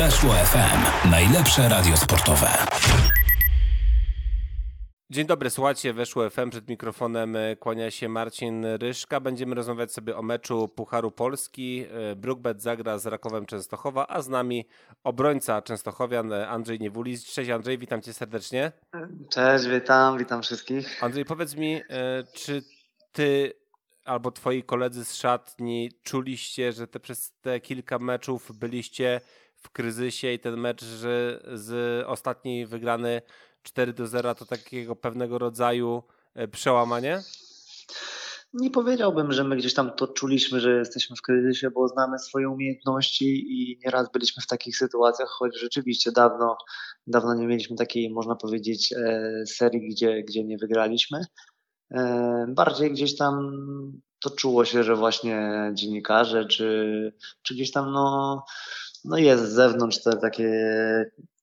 Weszło FM. Najlepsze radio sportowe. Dzień dobry, słuchajcie, weszło FM, przed mikrofonem e, kłania się Marcin Ryszka. Będziemy rozmawiać sobie o meczu Pucharu Polski. E, Brookbet zagra z Rakowem Częstochowa, a z nami obrońca Częstochowian e, Andrzej Niewulis. Cześć Andrzej, witam cię serdecznie. Cześć, witam, witam wszystkich. Andrzej, powiedz mi, czy ty albo twoi koledzy z szatni czuliście, że te przez te kilka meczów byliście w kryzysie i ten mecz z ostatniej wygrany 4 do 0 to takiego pewnego rodzaju e, przełamanie? Nie powiedziałbym, że my gdzieś tam to czuliśmy, że jesteśmy w kryzysie, bo znamy swoje umiejętności i nieraz byliśmy w takich sytuacjach, choć rzeczywiście dawno, dawno nie mieliśmy takiej, można powiedzieć, e, serii, gdzie, gdzie nie wygraliśmy. E, bardziej gdzieś tam to czuło się, że właśnie dziennikarze, czy, czy gdzieś tam no, no jest z zewnątrz te takie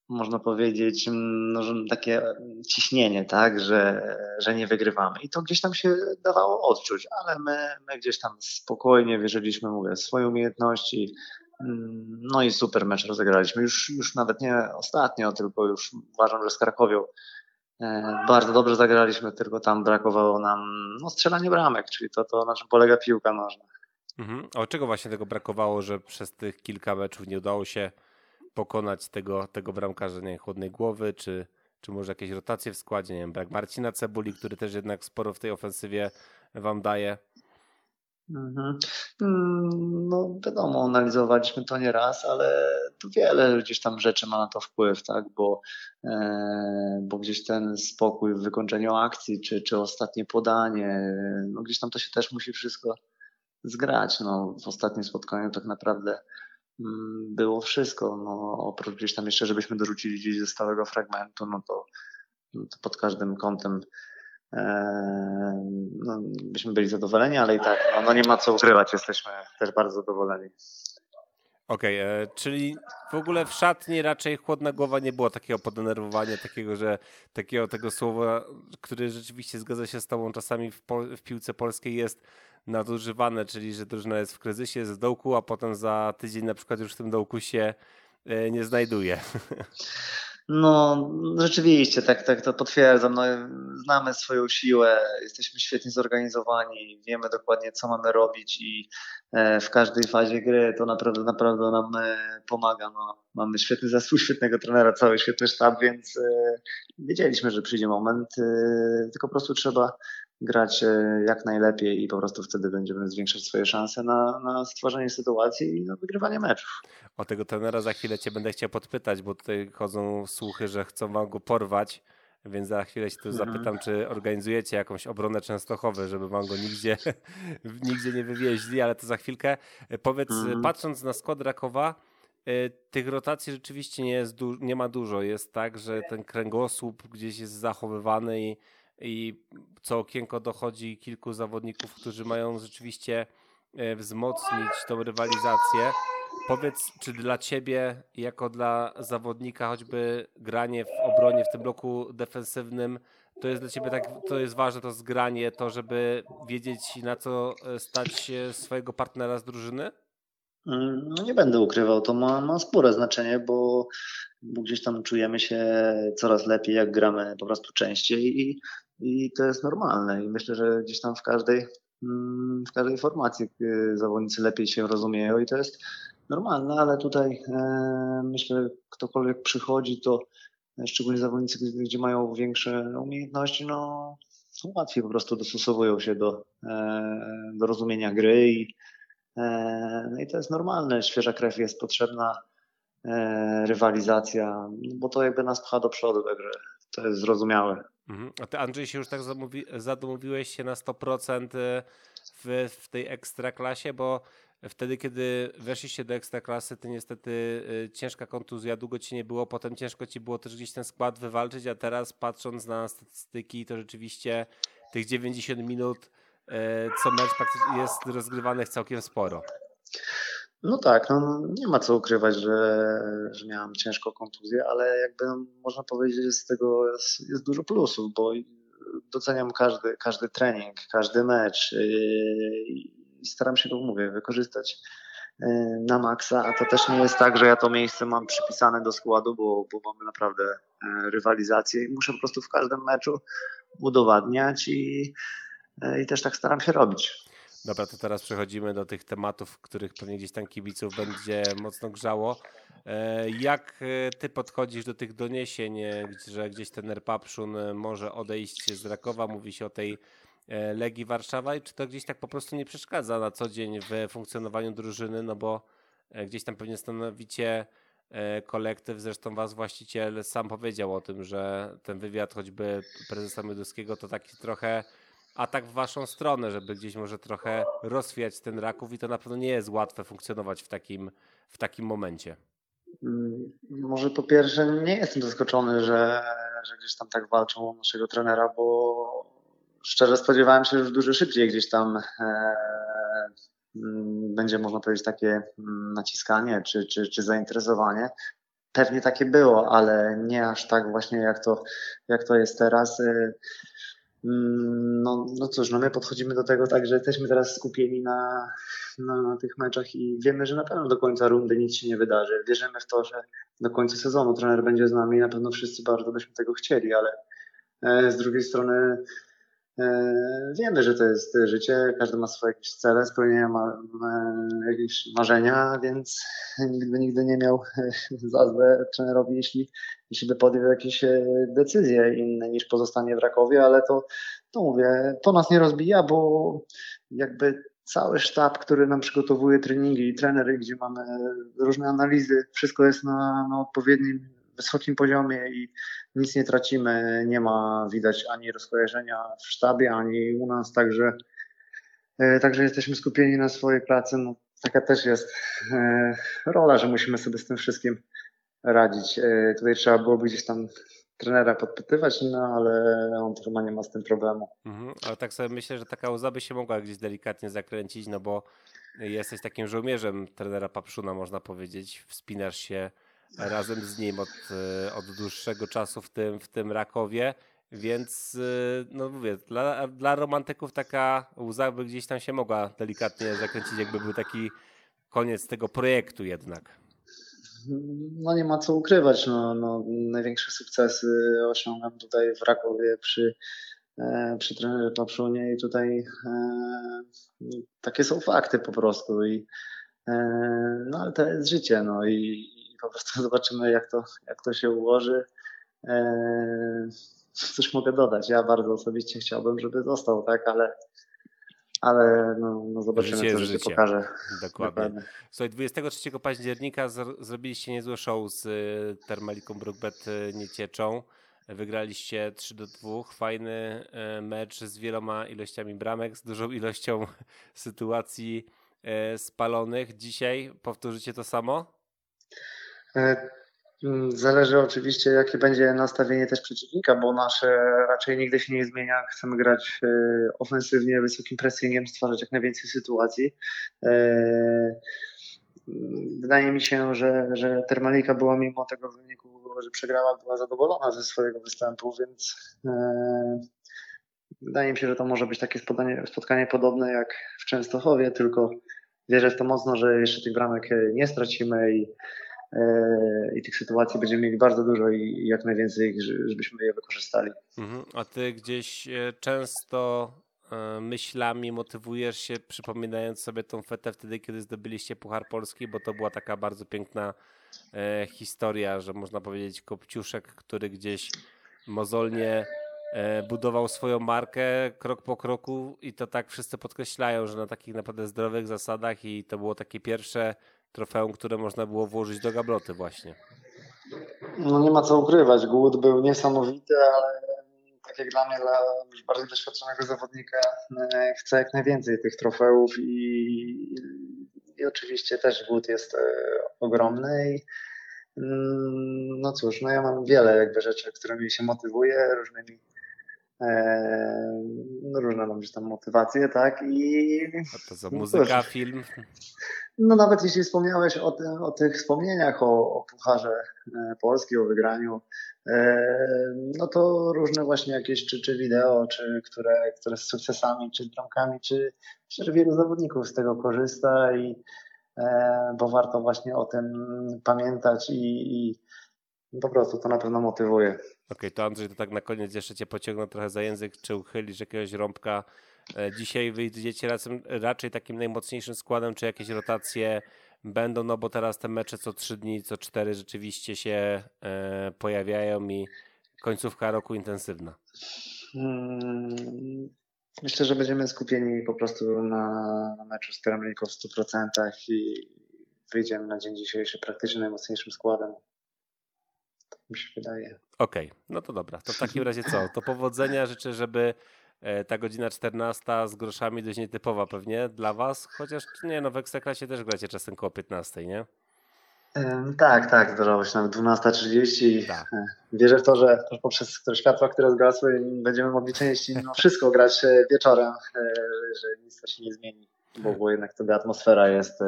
można powiedzieć, no, takie ciśnienie, tak, że, że nie wygrywamy. I to gdzieś tam się dawało odczuć, ale my, my gdzieś tam spokojnie wierzyliśmy, mówię, w swoje umiejętności. No i super mecz rozegraliśmy. Już, już nawet nie ostatnio, tylko już uważam, że z Krakowią e, bardzo dobrze zagraliśmy, tylko tam brakowało nam no, strzelanie bramek, czyli to, to na czym polega piłka nożna. Mhm. A czego właśnie tego brakowało, że przez tych kilka meczów nie udało się pokonać tego, tego bramkarza nie, chłodnej głowy, czy, czy może jakieś rotacje w składzie, nie wiem, brak Marcina Cebuli, który też jednak sporo w tej ofensywie wam daje. Mhm. Mm, no wiadomo, analizowaliśmy to nie raz, ale tu wiele gdzieś tam rzeczy ma na to wpływ, tak, bo, e, bo gdzieś ten spokój w wykończeniu akcji, czy, czy ostatnie podanie, no gdzieś tam to się też musi wszystko zgrać. No, w ostatnim spotkaniu tak naprawdę Mm, było wszystko. No, oprócz gdzieś tam jeszcze, żebyśmy dorzucili gdzieś ze stałego fragmentu, no to, no to pod każdym kątem e, no, byśmy byli zadowoleni, ale i tak, no, no, nie ma co ukrywać, jesteśmy też bardzo zadowoleni. Okej, okay, e, czyli w ogóle w szatni raczej chłodna głowa nie było takiego podenerwowania, takiego, że takiego tego słowa, które rzeczywiście zgadza się z tobą czasami w, w piłce polskiej jest nadużywane, czyli że drużyna jest w kryzysie, w dołku, a potem za tydzień na przykład już w tym dołku się e, nie znajduje. No, rzeczywiście, tak, tak to potwierdzam. No, znamy swoją siłę, jesteśmy świetnie zorganizowani, wiemy dokładnie, co mamy robić i e, w każdej fazie gry to naprawdę, naprawdę nam e, pomaga. No, mamy świetny zespół, świetnego trenera, cały świetny sztab, więc wiedzieliśmy, że przyjdzie moment, tylko po prostu trzeba grać e, jak najlepiej i po prostu wtedy będziemy zwiększać swoje szanse na, na stworzenie sytuacji i na wygrywanie meczów. O tego trenera za chwilę cię będę chciał podpytać, bo tutaj chodzą słuchy, że chcą wam go porwać. Więc za chwilę się tu mhm. zapytam, czy organizujecie jakąś obronę Częstochowy, żeby wam go nigdzie, nigdzie nie wywieźli, ale to za chwilkę. E, powiedz, mhm. patrząc na skład Rakowa, e, tych rotacji rzeczywiście nie, jest nie ma dużo. Jest tak, że ten kręgosłup gdzieś jest zachowywany i i co okienko dochodzi kilku zawodników, którzy mają rzeczywiście e, wzmocnić tą rywalizację. Powiedz, czy dla ciebie, jako dla zawodnika, choćby granie w obronie w tym bloku defensywnym, to jest dla ciebie tak, to jest ważne, to zgranie, to żeby wiedzieć na co e, stać swojego partnera z drużyny? Mm, no nie będę ukrywał, to ma, ma spore znaczenie, bo, bo gdzieś tam czujemy się coraz lepiej, jak gramy po prostu częściej i i to jest normalne. I myślę, że gdzieś tam w każdej, mm, w każdej formacji y, zawodnicy lepiej się rozumieją i to jest normalne, ale tutaj e, myślę, ktokolwiek przychodzi, to szczególnie zawodnicy, gdzie mają większe umiejętności, no łatwiej po prostu dostosowują się do, e, do rozumienia gry i, e, no i to jest normalne, świeża krew jest potrzebna, rywalizacja, bo to jakby nas pcha do przodu, także to jest zrozumiałe. Mhm. A ty Andrzej się już tak zamówi, się na 100% y, w, w tej ekstraklasie, bo wtedy, kiedy weszliście do ekstraklasy, to niestety y, ciężka kontuzja, długo ci nie było, potem ciężko ci było też gdzieś ten skład wywalczyć, a teraz patrząc na statystyki, to rzeczywiście tych 90 minut y, co mecz jest rozgrywanych całkiem sporo. No tak, no nie ma co ukrywać, że, że miałam ciężką kontuzję, ale jakby można powiedzieć, że z tego jest, jest dużo plusów, bo doceniam każdy, każdy trening, każdy mecz yy, i staram się, go mówię, wykorzystać na maksa, a to też nie jest tak, że ja to miejsce mam przypisane do składu, bo, bo mamy naprawdę rywalizację i muszę po prostu w każdym meczu udowadniać i, i też tak staram się robić. Dobra, to teraz przechodzimy do tych tematów, których pewnie gdzieś tam kibiców będzie mocno grzało. E, jak e, ty podchodzisz do tych doniesień, e, że gdzieś ten Erpapszun może odejść z Rakowa? Mówi się o tej Legii Warszawa i czy to gdzieś tak po prostu nie przeszkadza na co dzień w funkcjonowaniu drużyny, no bo gdzieś tam pewnie stanowicie kolektyw, zresztą was właściciel sam powiedział o tym, że ten wywiad choćby prezesa Mioduskiego to taki trochę atak w waszą stronę, żeby gdzieś może trochę rozwijać ten Raków i to na pewno nie jest łatwe funkcjonować w takim, w takim momencie. Mm, może po pierwsze nie jestem zaskoczony, że, że gdzieś tam tak walczą o naszego trenera, bo szczerze spodziewałem się, że dużo szybciej gdzieś tam e, mm, będzie można powiedzieć takie mm, naciskanie czy, czy, czy zainteresowanie. Pewnie takie było, ale nie aż tak właśnie jak to, jak to jest teraz. Mm, no, no cóż, no my podchodzimy do tego tak, że jesteśmy teraz skupieni na, na, na, tych meczach i wiemy, że na pewno do końca rundy nic się nie wydarzy. Wierzymy w to, że do końca sezonu trener będzie z nami i na pewno wszyscy bardzo byśmy tego chcieli, ale e, z drugiej strony wiemy, że to jest życie, każdy ma swoje jakieś cele, spełnienia ma, ma jakieś marzenia, więc nikt by nigdy nie miał za złe trenerowi, jeśli jeśli by podjął jakieś e, decyzje inne niż pozostanie w Rakowie, ale to, to mówię, to nas nie rozbija, bo jakby cały sztab, który nam przygotowuje treningi i trenery, gdzie mamy różne analizy, wszystko jest na, na odpowiednim, wysokim poziomie i nic nie tracimy. Nie ma widać ani rozkojarzenia w sztabie, ani u nas, także, e, także jesteśmy skupieni na swojej pracy. No, taka też jest e, rola, że musimy sobie z tym wszystkim radzić. E, tutaj trzeba byłoby gdzieś tam trenera podpytywać, no ale on chyba nie ma z tym problemu. Mhm, ale tak sobie myślę, że taka łza by się mogła gdzieś delikatnie zakręcić, no bo jesteś takim żołnierzem trenera Papszuna, można powiedzieć. Wspinasz się razem z nim od, e, od dłuższego czasu w tym, w tym Rakowie, więc e, no mówię, dla, dla romantyków taka łza by gdzieś tam się mogła delikatnie zakręcić, jakby był taki koniec tego projektu jednak no nie ma co ukrywać. No, no, największe sukcesy osiągam tutaj w Rakowie przy, e, przy trenerze Papszunie i tutaj e, takie są fakty po prostu. I, e, no ale to jest życie. No i, i po prostu zobaczymy jak to, jak to się ułoży. E, coś mogę dodać. Ja bardzo osobiście chciałbym, żeby został, tak, ale ale no, no zobaczymy, życie co życie pokaże. Dokładnie. Dokładnie. Słuchaj, 23 października zrobiliście niezłe show z y, Termaliką Brookbet y, Niecieczą. Wygraliście 3 do 2. Fajny y, mecz z wieloma ilościami bramek, z dużą ilością sytuacji spalonych. Dzisiaj powtórzycie to samo? E, Mm, zależy oczywiście, jakie będzie nastawienie też przeciwnika, bo nasze raczej nigdy się nie zmienia. Chcemy grać e, ofensywnie, wysokim pressingiem, stwarzać jak najwięcej sytuacji. E, mm, wydaje mi się, że, że Termalika była mimo tego wyniku, że przegrała, była zadowolona ze swojego występu, więc wydaje mi się, że to może być takie spotkanie, spotkanie podobne jak w Częstochowie, tylko wierzę w to mocno, że jeszcze tych bramek nie stracimy i i tych sytuacji będziemy mieli bardzo dużo i jak najwięcej, żebyśmy je wykorzystali. Mhm. A ty gdzieś e, często e, myślami motywujesz się, przypominając sobie tą fetę wtedy, kiedy zdobyliście Puchar Polski, bo to była taka bardzo piękna historia, że można powiedzieć Kopciuszek, który gdzieś mozolnie budował swoją markę krok po kroku i to tak wszyscy podkreślają, że na takich naprawdę zdrowych zasadach i to było takie pierwsze trofeum, które można było włożyć do gabloty właśnie. No nie ma co ukrywać, głód był niesamowity, ale tak jak dla mnie, dla już bardziej doświadczonego zawodnika, e, chcę jak najwięcej tych trofeów i, i oczywiście też głód jest e, ogromny i mm, no cóż, no ja mam wiele jakby rzeczy, którymi się motywuję, różnymi no różne mam gdzieś tam motywacje, tak i... A to za muzyka, film? No nawet jeśli wspomniałeś o, ty, o tych wspomnieniach o, o Pucharze e, Polski, o wygraniu, e, no to różne właśnie jakieś czy, czy wideo, czy które, które z sukcesami, czy z bramkami, czy, czy wielu zawodników z tego korzysta i bo warto właśnie o tym pamiętać i, i po prostu to na pewno motywuje. Okej, okay, to Andrzej, to tak na koniec jeszcze cię pociągnę trochę za język, czy uchylisz jakiegoś rąbka. E, dzisiaj wyjdziecie razem, raczej takim najmocniejszym składem, czy jakieś rotacje będą, no bo teraz te mecze co trzy dni, co cztery rzeczywiście się e, pojawiają i końcówka roku intensywna. Hmm, myślę, że będziemy skupieni po prostu na, na meczu z Kremliką w 100% i wyjdziemy na dzień dzisiejszy praktycznie najmocniejszym składem. Mi się wydaje. Okej, okay, no to dobra. To w takim razie co? To powodzenia życzę, żeby E, ta godzina 14 z groszami dość nietypowa pewnie dla was, chociaż nie no, w Ekstraklasie też gracie czasem koło 15, nie? Tak, tak, zdarzało się nawet 12.30. Tak. E, wierzę w to, że poprzez te światła, które zgasły, będziemy mogli częściej mimo wszystko grać e, wieczorem, że nic się nie zmieni, bo, bo jednak wtedy atmosfera jest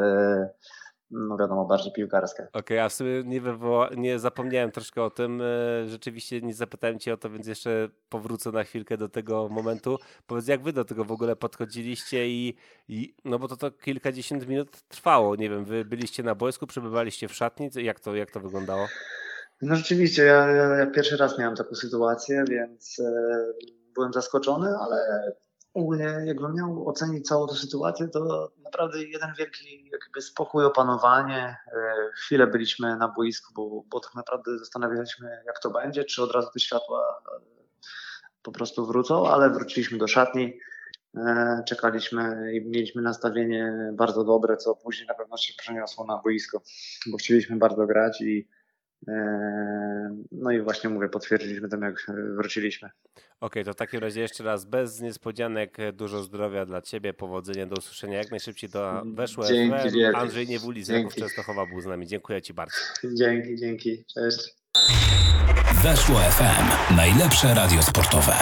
no wiadomo, bardziej piłkarska. Okej, okay, a w sumie nie, wywoła, nie zapomniałem troszkę o tym. E, rzeczywiście nie zapytałem cię o to, więc jeszcze powrócę na chwilkę do tego momentu. Powiedz, jak wy do tego w ogóle podchodziliście i, i no bo to to kilkadziesiąt minut trwało. Nie wiem, wy byliście na boisku, przebywaliście w szatni, jak to, jak to wyglądało? No rzeczywiście, ja, ja pierwszy raz miałem taką sytuację, więc e, byłem zaskoczony, ale ogólnie jakbym miał ocenić całą tę sytuację, to naprawdę jeden wielki jakby spokój, opanowanie. E, chwilę byliśmy na boisku, bo, bo tak naprawdę zastanawialiśmy jak to będzie, czy od razu te światła e, po prostu wrócą, ale wróciliśmy do szatni, e, czekaliśmy i mieliśmy nastawienie bardzo dobre, co później na pewno się przeniosło na boisko, bo chcieliśmy bardzo grać i no i właśnie mówię, potwierdziliśmy to, jak wróciliśmy. Okej, okay, to w takim razie jeszcze raz bez niespodzianek, dużo zdrowia dla Ciebie, powodzenia, do usłyszenia jak najszybciej do Weszło dzięki, FM. Andrzej Niewuli z Raków Częstochowa był z nami. Dziękuję Ci bardzo. Dzięki, dzięki. Cześć. Weszło FM. Najlepsze radio sportowe.